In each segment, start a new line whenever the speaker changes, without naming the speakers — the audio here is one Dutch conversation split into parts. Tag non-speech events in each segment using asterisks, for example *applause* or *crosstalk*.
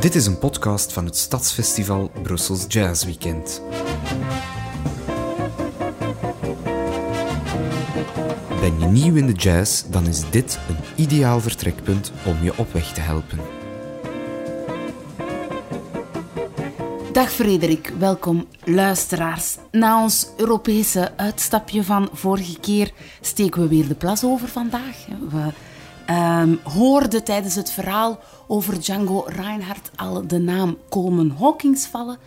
Dit is een podcast van het Stadsfestival Brussels Jazz Weekend. Ben je nieuw in de jazz, dan is dit een ideaal vertrekpunt om je op weg te helpen.
Dag Frederik, welkom luisteraars. Na ons Europese uitstapje van vorige keer steken we weer de plas over vandaag. We ehm, hoorden tijdens het verhaal over Django Reinhardt al de naam Coleman Hawkins vallen.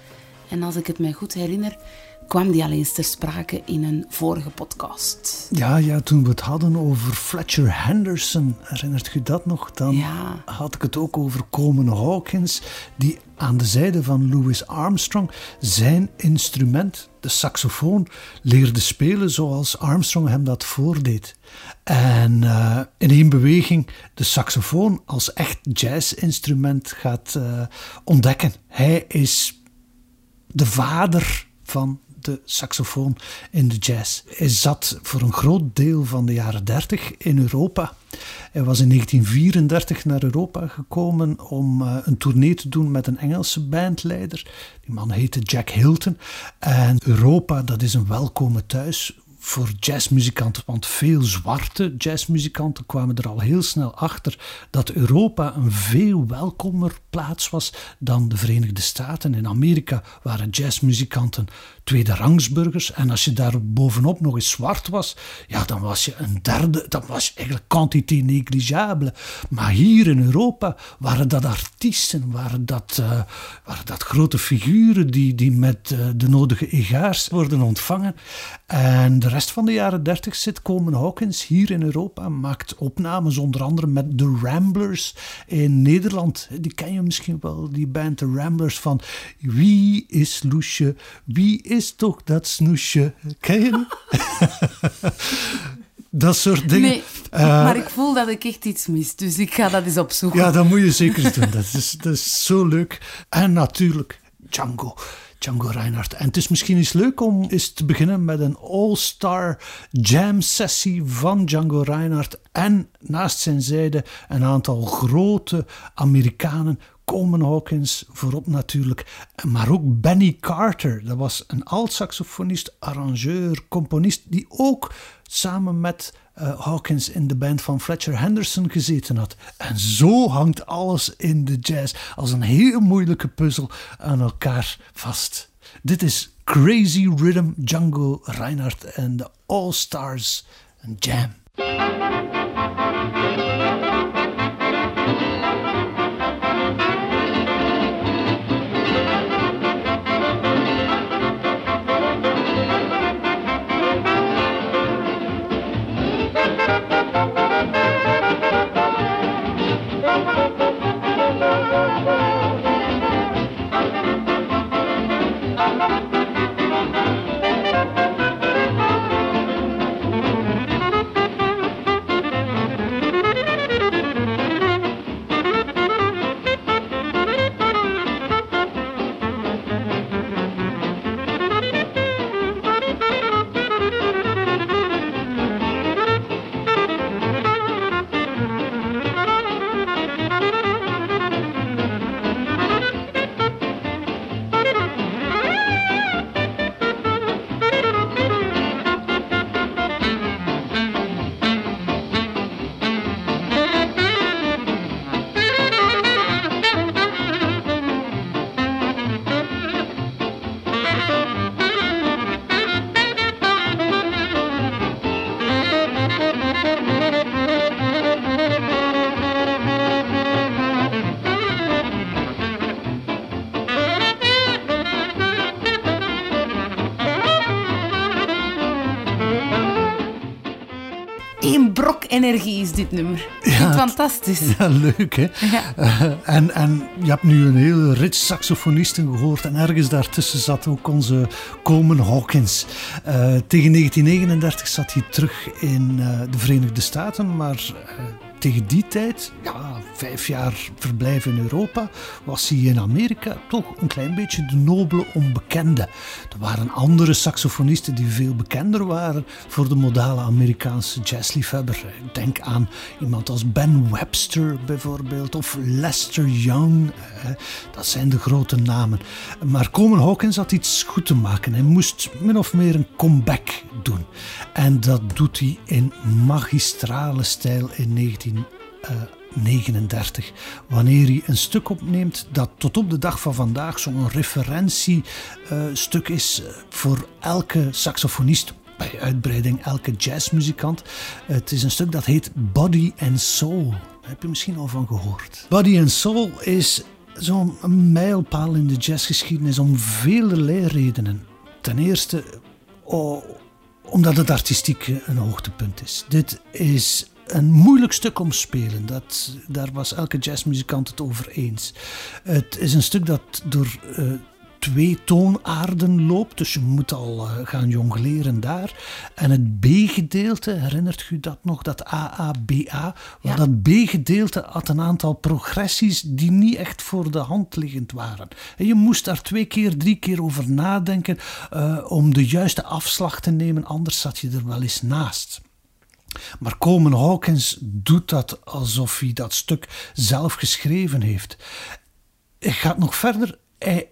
En als ik het mij goed herinner, kwam die al eens ter sprake in een vorige podcast.
Ja, ja, toen we het hadden over Fletcher Henderson, herinnert u dat nog? Dan
Ja.
had ik het ook over Coleman Hawkins, die aan de zijde van Louis Armstrong zijn instrument, de saxofoon, leerde spelen zoals Armstrong hem dat voordeed. En eh, in één beweging de saxofoon als echt jazzinstrument gaat eh, ontdekken. Hij is de vader van de saxofoon in de jazz. Hij zat voor een groot deel van de jaren 30 in Europa. Hij was in 1934 naar Europa gekomen om eh, een tournee te doen met een Engelse bandleider. Die man heette Jack Hilton. En Europa, dat is een welkome thuis voor jazzmuzikanten, want veel zwarte jazzmuzikanten kwamen er al heel snel achter dat Europa een veel welkomer plaats was dan de Verenigde Staten. In Amerika waren jazzmuzikanten tweederangsburgers en als je daar bovenop nog eens zwart was, ja, dan was je een derde, dan was je eigenlijk quantité négligeable. Maar hier in Europa waren dat artiesten, waren dat, eh, dat grote figuren die, die met eh, de nodige egaars worden ontvangen. En de rest van de jaren 30 zit Coleman Hawkins hier in Europa, maakt opnames onder andere met de Ramblers in Nederland. Die ken je misschien wel, die band de Ramblers van Wie is Loesje, wie is toch dat snoesje? Ken je *laughs* dat soort dingen.
Nee,
Eh,
maar ik voel dat ik echt iets mis, dus ik ga dat eens opzoeken.
Ja, dat moet je zeker doen. Dat is, dat is zo leuk. En natuurlijk Django. Django Reinhardt. En het is misschien eens leuk om eens te beginnen met een all-star jam sessie van Django Reinhardt. En naast zijn zijde een aantal grote Amerikanen. Coleman Hawkins voorop natuurlijk. Maar ook Benny Carter. Dat was een alt-saxofonist, arrangeur, componist. Die ook samen met eh, Hawkins in de band van Fletcher Henderson gezeten had. En zo hangt alles in de jazz als een heel moeilijke puzzel aan elkaar vast. Dit is Crazy Rhythm Django Reinhardt en de All Stars Jam.
Dit nummer. Ik vind het fantastisch. *laughs*
Ja, leuk hè.
Ja.
Eh, en, en je hebt nu een hele rits saxofonisten gehoord. En ergens daartussen zat ook onze Coleman Hawkins. Eh, tegen 1939 zat hij terug in eh, de Verenigde Staten. Maar tegen die tijd, ja, vijf jaar verblijf in Europa, was hij in Amerika toch een klein beetje de nobele onbekende. Er waren andere saxofonisten die veel bekender waren voor de modale Amerikaanse jazzliefhebber. Denk aan iemand als Ben Webster bijvoorbeeld, of Lester Young. Dat zijn de grote namen. Maar Coleman Hawkins had iets goed te maken. Hij moest min of meer een comeback doen. En dat doet hij in magistrale stijl in 1939. Wanneer hij een stuk opneemt dat tot op de dag van vandaag zo'n referentiestuk is voor elke saxofonist bij uitbreiding elke jazzmuzikant. Het is een stuk dat heet Body and Soul. Daar heb je misschien al van gehoord. Body and Soul is zo'n mijlpaal in de jazzgeschiedenis om vele redenen. Ten eerste omdat het artistiek een hoogtepunt is. Dit is een moeilijk stuk om spelen. Dat, daar was elke jazzmuzikant het over eens. Het is een stuk dat door uh, twee toonaarden loopt, dus je moet al uh, gaan jongleren daar. En het B-gedeelte, herinnert u dat nog, dat AABA? Ja. Dat B-gedeelte had een aantal progressies die niet echt voor de hand liggend waren. En je moest daar twee keer, drie keer over nadenken uh, om de juiste afslag te nemen, anders zat je er wel eens naast. Maar Coleman Hawkins doet dat alsof hij dat stuk zelf geschreven heeft. Hij gaat nog verder. Hij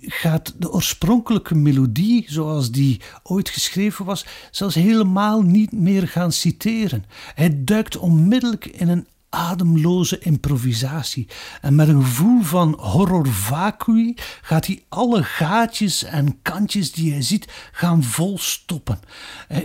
gaat de oorspronkelijke melodie, zoals die ooit geschreven was, zelfs helemaal niet meer gaan citeren. Hij duikt onmiddellijk in een ademloze improvisatie. En met een gevoel van horror vacui gaat hij alle gaatjes en kantjes die hij ziet gaan volstoppen.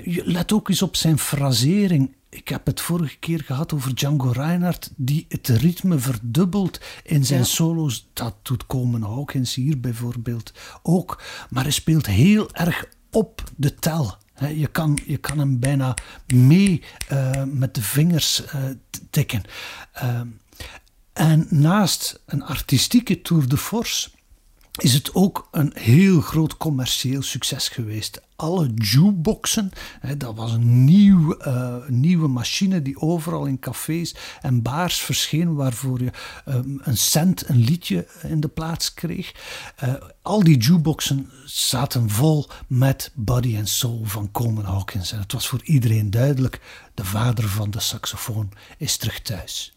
Let ook eens op zijn frasering. Ik heb het vorige keer gehad over Django Reinhardt, die het ritme verdubbelt in zijn solo's. Dat doet Coleman Hawkins hier bijvoorbeeld ook. Maar hij speelt heel erg op de tel. Je kan, je kan hem bijna mee uh, met de vingers uh, tikken. Uh, en naast een artistieke tour de force is het ook een heel groot commercieel succes geweest. Alle jukeboxen, dat was een nieuw, uh, nieuwe machine die overal in cafés en bars verscheen, waarvoor je um, een cent een liedje in de plaats kreeg. Uh, al die jukeboxen zaten vol met Body and Soul van Coleman Hawkins. En het was voor iedereen duidelijk, de vader van de saxofoon is terug thuis.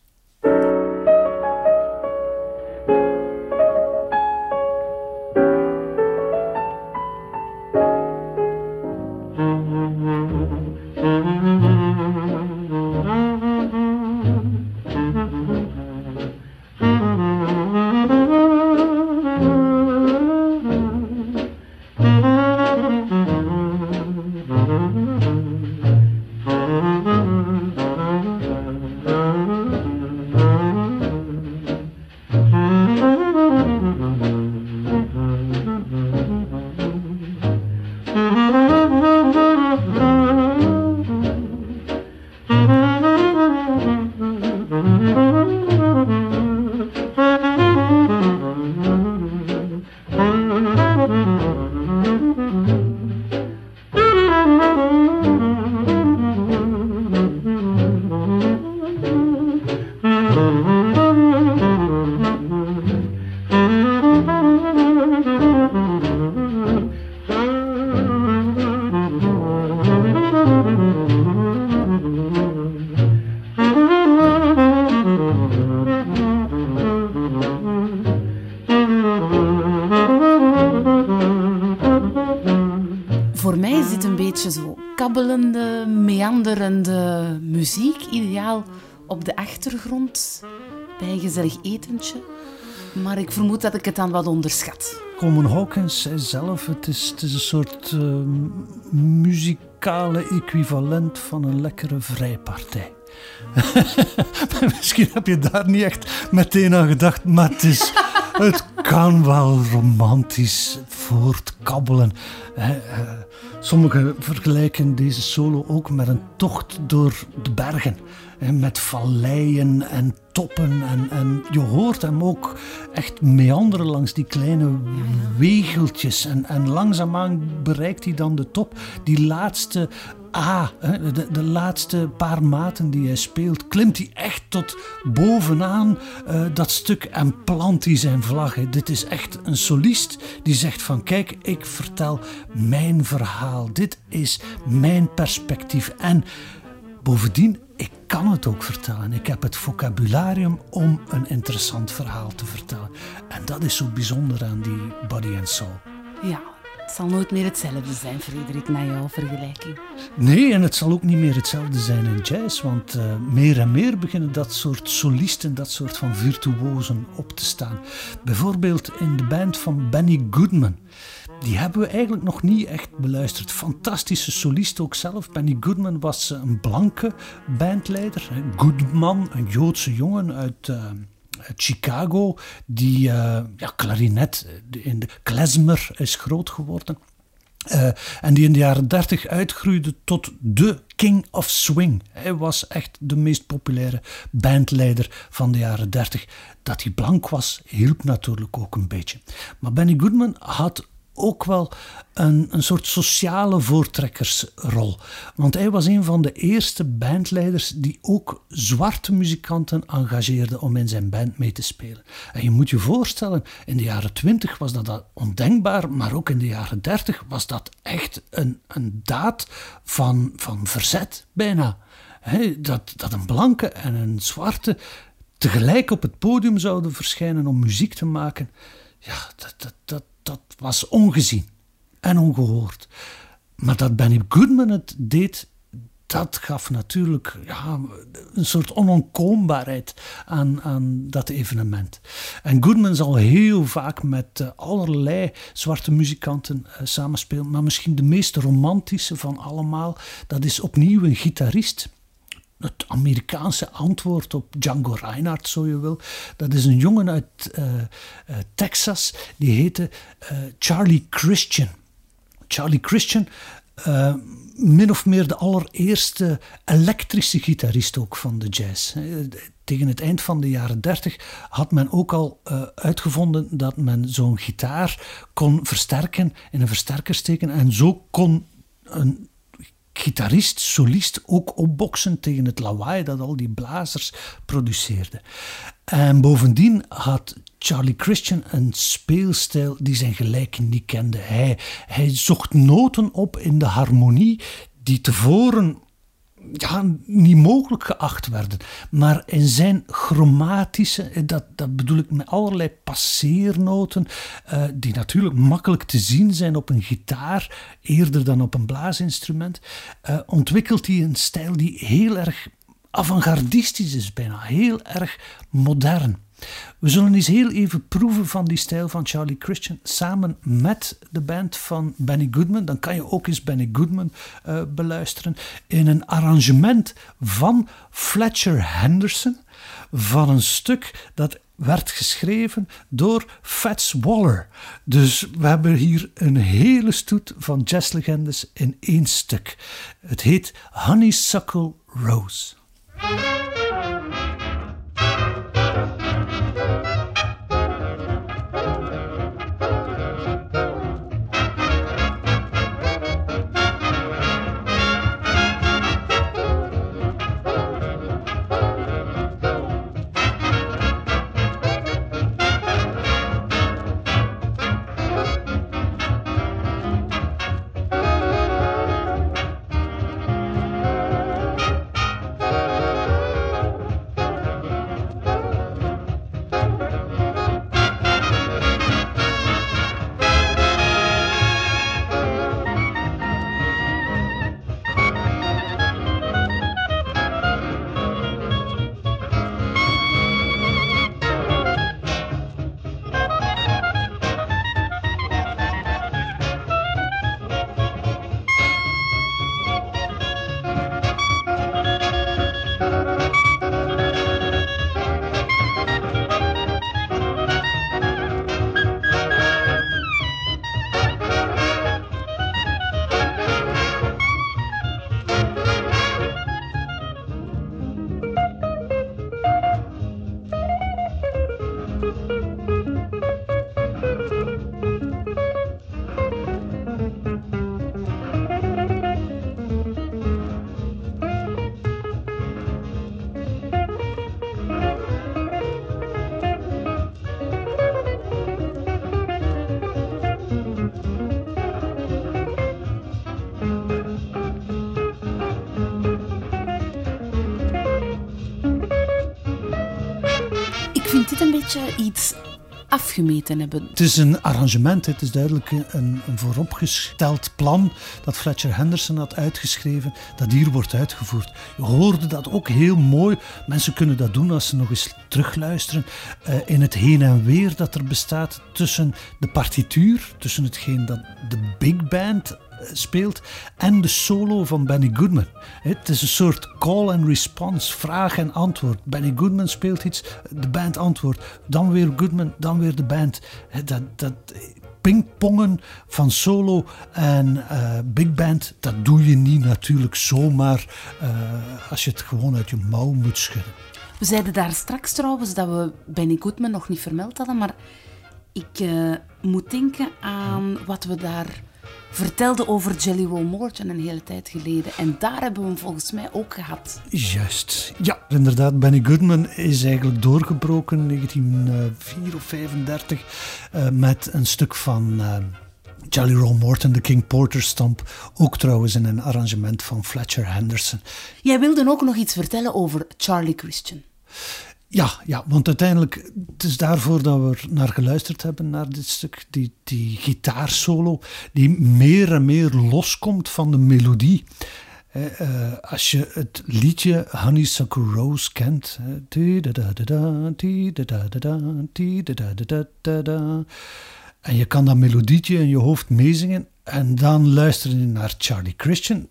Achtergrond bij een gezellig etentje. Maar ik vermoed dat ik het dan wat onderschat.
Coleman Hawkins zei zelf, het is, het is een soort uh, muzikale equivalent van een lekkere vrijpartij. *laughs* Misschien heb je daar niet echt meteen aan gedacht, maar het, is, het kan wel romantisch voortkabbelen. Sommigen vergelijken deze solo ook met een tocht door de bergen. Met valleien en toppen. En, en je hoort hem ook echt meanderen langs die kleine wegeltjes. En, en langzaamaan bereikt hij dan de top. Die laatste A, de, laatste paar maten die hij speelt, klimt hij echt tot bovenaan uh, dat stuk en plant hij zijn vlag. Dit is echt een solist die zegt van kijk, ik vertel mijn verhaal. Dit is mijn perspectief. En bovendien, ik kan het ook vertellen. Ik heb het vocabularium om een interessant verhaal te vertellen. En dat is zo bijzonder aan die Body and Soul.
Ja, het zal nooit meer hetzelfde zijn, Frederik, na jouw vergelijking.
Nee, en het zal ook niet meer hetzelfde zijn in jazz, want uh, meer en meer beginnen dat soort solisten, dat soort van virtuosen op te staan. Bijvoorbeeld in de band van Benny Goodman. Die hebben we eigenlijk nog niet echt beluisterd. Fantastische solist ook zelf. Benny Goodman was een blanke bandleider. Goodman, een Joodse jongen uit... Uh, Chicago, die uh, ja, klarinet in de klezmer is groot geworden. En die in de jaren 30 uitgroeide tot de King of Swing. Hij was echt de meest populaire bandleider van de jaren 30. Dat hij blank was, hielp natuurlijk ook een beetje. Maar Benny Goodman had ook wel een, een soort sociale voortrekkersrol. Want hij was een van de eerste bandleiders die ook zwarte muzikanten engageerde om in zijn band mee te spelen. En je moet je voorstellen, in de jaren 20 was dat ondenkbaar, maar ook in de jaren 30 was dat echt een, een daad van, van verzet, bijna. dat, dat een blanke en een zwarte tegelijk op het podium zouden verschijnen om muziek te maken. Ja, dat, dat, dat, dat was ongezien en ongehoord. Maar dat Benny Goodman het deed, dat gaf natuurlijk ja, een soort onontkoombaarheid aan, aan dat evenement. En Goodman zal heel vaak met uh, allerlei zwarte muzikanten uh, samenspelen, maar misschien de meest romantische van allemaal, dat is opnieuw een gitarist het Amerikaanse antwoord op Django Reinhardt, zo je wil. Dat is een jongen uit uh, uh, Texas, die heette uh, Charlie Christian. Charlie Christian, min of meer de allereerste elektrische gitarist ook van de jazz. Tegen het eind van de jaren 30 had men ook al uitgevonden dat men zo'n gitaar kon versterken, in een versterker steken en zo kon een gitarist, solist ook opboksen tegen het lawaai dat al die blazers produceerden. En bovendien had Charlie Christian een speelstijl die zijn gelijk niet kende. Hij, hij zocht noten op in de harmonie die tevoren ja, niet mogelijk geacht werden. Maar in zijn chromatische, eh, dat, dat bedoel ik met allerlei passeernoten, uh, die natuurlijk makkelijk te zien zijn op een gitaar, eerder dan op een blaasinstrument, uh, ontwikkelt hij een stijl die heel erg avant-gardistisch is, bijna heel erg modern. We zullen eens heel even proeven van die stijl van Charlie Christian samen met de band van Benny Goodman. Dan kan je ook eens Benny Goodman uh, beluisteren in een arrangement van Fletcher Henderson van een stuk dat werd geschreven door Fats Waller. Dus we hebben hier een hele stoet van jazzlegendes in één stuk. Het heet Honeysuckle Rose.
Afgemeten hebben.
Het is een arrangement, het is duidelijk een, een vooropgesteld plan dat Fletcher Henderson had uitgeschreven, dat hier wordt uitgevoerd. Je hoorde dat ook heel mooi. Mensen kunnen dat doen als ze nog eens terugluisteren uh, in het heen en weer dat er bestaat tussen de partituur, tussen hetgeen dat de big band speelt en de solo van Benny Goodman. Het is een soort call and response, vraag en antwoord. Benny Goodman speelt iets, de band antwoordt. Dan weer Goodman, dan weer de band. Dat, dat pingpongen van solo en uh, big band, dat doe je niet natuurlijk zomaar uh, als je het gewoon uit je mouw moet schudden.
We zeiden daar straks trouwens dat we Benny Goodman nog niet vermeld hadden, maar ik uh, moet denken aan wat we daar vertelde over Jelly Roll Morton een hele tijd geleden. En daar hebben we hem volgens mij ook gehad.
Juist. Ja, inderdaad. Benny Goodman is eigenlijk doorgebroken in 1934 of 35 uh, met een stuk van... Uh, Jelly Roll Morton, de King Porter Stomp. Ook trouwens in een arrangement van Fletcher Henderson.
Jij wilde ook nog iets vertellen over Charlie Christian.
Ja, ja, want uiteindelijk, het is daarvoor dat we naar geluisterd hebben, naar dit stuk. Die, die gitaarsolo, die meer en meer loskomt van de melodie. Uh, als je het liedje Honeysuckle Rose kent. En je kan dat melodietje in je hoofd meezingen. En dan luister je naar Charlie Christian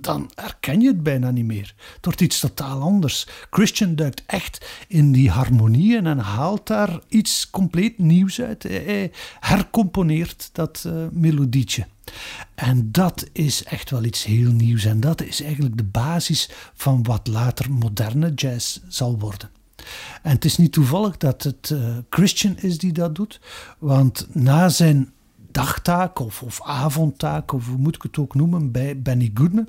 dan herken je het bijna niet meer. Het wordt iets totaal anders. Christian duikt echt in die harmonieën en haalt daar iets compleet nieuws uit. Hij hercomponeert dat uh, melodietje. En dat is echt wel iets heel nieuws. En dat is eigenlijk de basis van wat later moderne jazz zal worden. En het is niet toevallig dat het uh, Christian is die dat doet, want na zijn dagtaak of, of avondtaak, of hoe moet ik het ook noemen, bij Benny Goodman,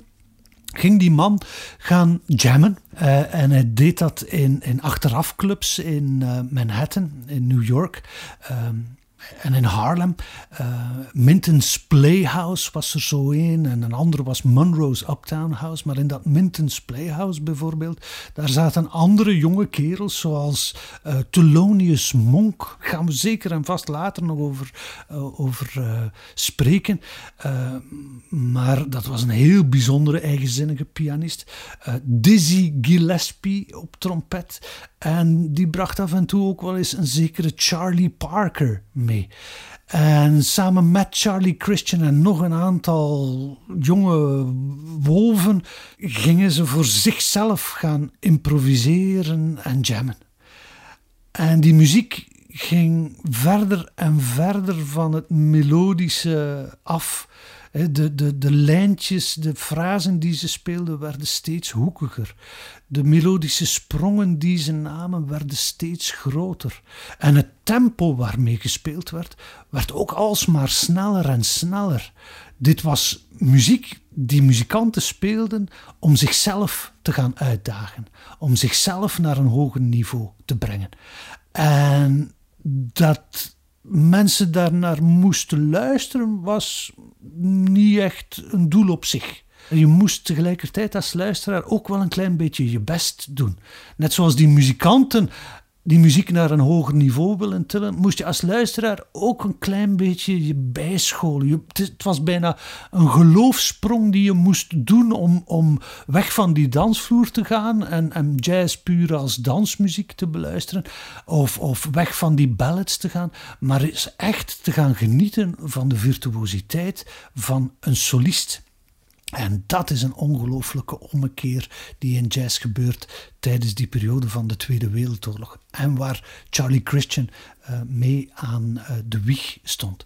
ging die man gaan jammen. Uh, en hij deed dat in, in achterafclubs in uh, Manhattan, in New York. Um, en in Harlem. Uh, Minton's Playhouse was er zo een. En een andere was Monroe's Uptown House. Maar in dat Minton's Playhouse bijvoorbeeld. Daar zaten andere jonge kerels. Zoals uh, Thelonious Monk. Gaan we zeker en vast later nog over, uh, over spreken. maar dat was een heel bijzondere eigenzinnige pianist. Dizzy Gillespie op trompet. En die bracht af en toe ook wel eens een zekere Charlie Parker mee. En samen met Charlie Christian en nog een aantal jonge wolven gingen ze voor zichzelf gaan improviseren en jammen. En die muziek ging verder en verder van het melodische af de, de, de lijntjes, de frasen die ze speelden werden steeds hoekiger. De melodische sprongen die ze namen werden steeds groter. En het tempo waarmee gespeeld werd, werd ook alsmaar sneller en sneller. Dit was muziek die muzikanten speelden om zichzelf te gaan uitdagen, om zichzelf naar een hoger niveau te brengen. En dat mensen daarnaar moesten luisteren, was niet echt een doel op zich. Je moest tegelijkertijd als luisteraar ook wel een klein beetje je best doen. Net zoals die muzikanten die muziek naar een hoger niveau willen tillen, moest je als luisteraar ook een klein beetje je bijscholen. Je, het was bijna een geloofsprong die je moest doen om, om weg van die dansvloer te gaan en, en jazz puur als dansmuziek te beluisteren, of, of weg van die ballads te gaan, maar eens echt te gaan genieten van de virtuositeit van een solist. En dat is een ongelooflijke ommekeer die in jazz gebeurt tijdens die periode van de Tweede Wereldoorlog. En waar Charlie Christian uh, mee aan uh, de wieg stond.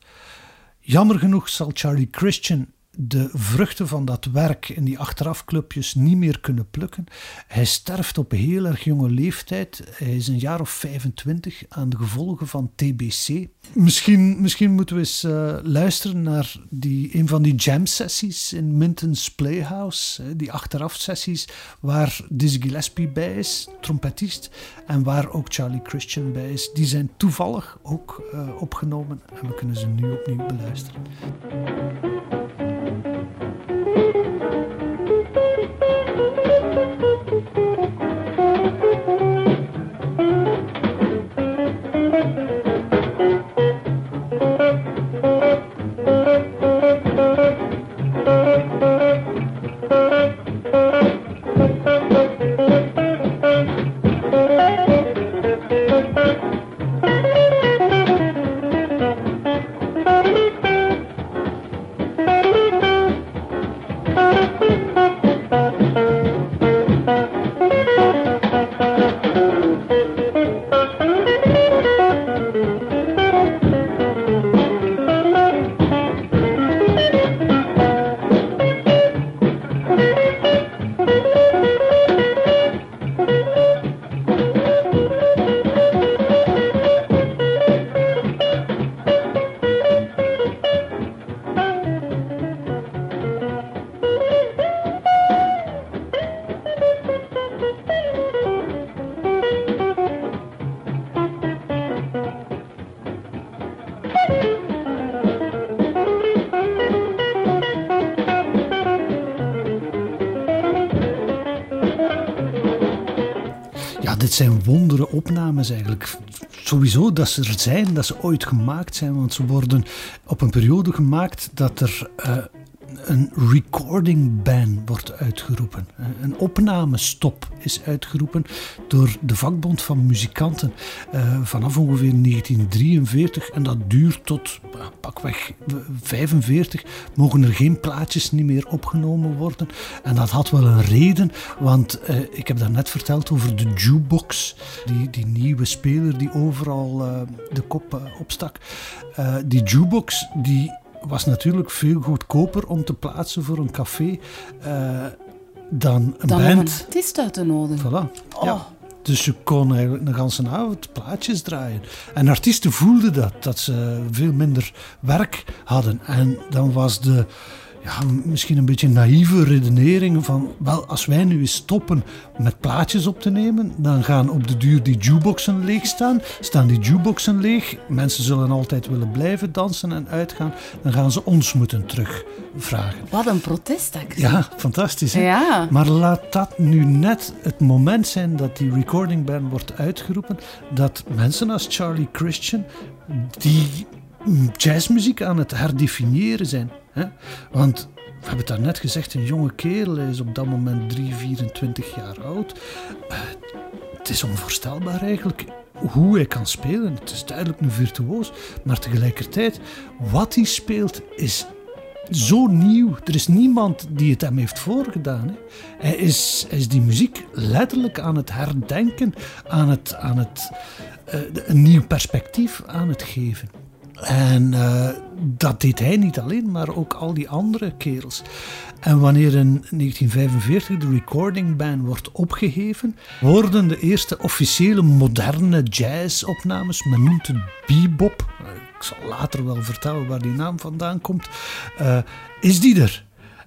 Jammer genoeg zal Charlie Christian de vruchten van dat werk in die achterafclubjes niet meer kunnen plukken. Hij sterft op heel erg jonge leeftijd. Hij is een jaar of 25 aan de gevolgen van TBC. Misschien, misschien moeten we eens uh, luisteren naar die, een van die jam-sessies in Minton's Playhouse. die achteraf-sessies waar Dizzy Gillespie bij is, trompetist, en waar ook Charlie Christian bij is. Die zijn toevallig ook uh, opgenomen en we kunnen ze nu opnieuw beluisteren. Zijn wondere opnames eigenlijk. Sowieso dat ze er zijn, dat ze ooit gemaakt zijn, want ze worden op een periode gemaakt dat er uh, een recording ban wordt uitgeroepen. Een opnamestop is uitgeroepen door de vakbond van muzikanten uh, vanaf ongeveer 1943 en dat duurt tot pakweg 45 mogen er geen plaatjes niet meer opgenomen worden. En dat had wel een reden, want uh, ik heb daarnet verteld over de jukebox, die, die nieuwe speler die overal de kop opstak. die jukebox die was natuurlijk veel goedkoper om te plaatsen voor een café uh, dan een
dan
band.
een artiest uit te nodigen.
Voilà. Oh. Ja. Dus je kon eigenlijk de hele avond plaatjes draaien. En artiesten voelden dat, dat ze veel minder werk hadden. En dan was de ja, misschien een beetje naïeve redenering van, wel, als wij nu eens stoppen met plaatjes op te nemen, dan gaan op de duur die jukeboxen leeg staan. Staan die jukeboxen leeg, mensen zullen altijd willen blijven dansen en uitgaan, dan gaan ze ons moeten terugvragen.
Wat een protestactie.
Ja, fantastisch. Hè?
Ja.
Maar laat dat nu net het moment zijn dat die recording ban wordt uitgeroepen, dat mensen als Charlie Christian, die jazzmuziek aan het herdefiniëren zijn. Hè? Want we hebben het daarnet gezegd, een jonge kerel is op dat moment 3, 24 jaar oud. Uh, het is onvoorstelbaar eigenlijk hoe hij kan spelen. Het is duidelijk een virtuoos, maar tegelijkertijd, wat hij speelt is zo nieuw. Er is niemand die het hem heeft voorgedaan. Hè. Hij, is, die muziek letterlijk aan het herdenken, aan het, aan het, uh, een nieuw perspectief aan het geven. En uh, dat deed hij niet alleen, maar ook al die andere kerels. En wanneer in 1945 de recording ban wordt opgeheven, worden de eerste officiële moderne jazzopnames, men noemt het bebop, ik zal later wel vertellen waar die naam vandaan komt, uh, is die er.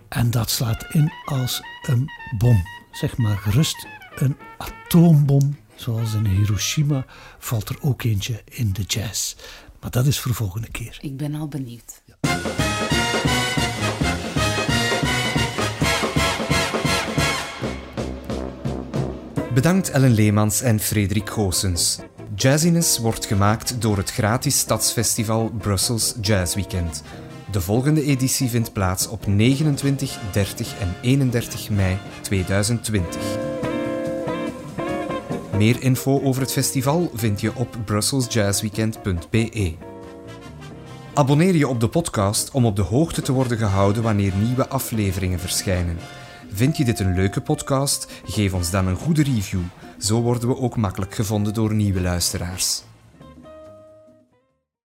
En dat slaat in als een bom. Zeg maar gerust een atoombom, zoals in Hiroshima, valt er ook eentje in de jazz. Maar dat is voor de volgende keer.
Ik ben al benieuwd. Ja.
Bedankt Ellen Leemans en Frederik Goossens. Jazziness wordt gemaakt door het gratis stadsfestival Brussels Jazz Weekend. De volgende editie vindt plaats op 29, 30 en 31 mei 2020. Meer info over het festival vind je op brusselsjazzweekend.be. Abonneer je op de podcast om op de hoogte te worden gehouden wanneer nieuwe afleveringen verschijnen. Vind je dit een leuke podcast? Geef ons dan een goede review. Zo worden we ook makkelijk gevonden door nieuwe luisteraars.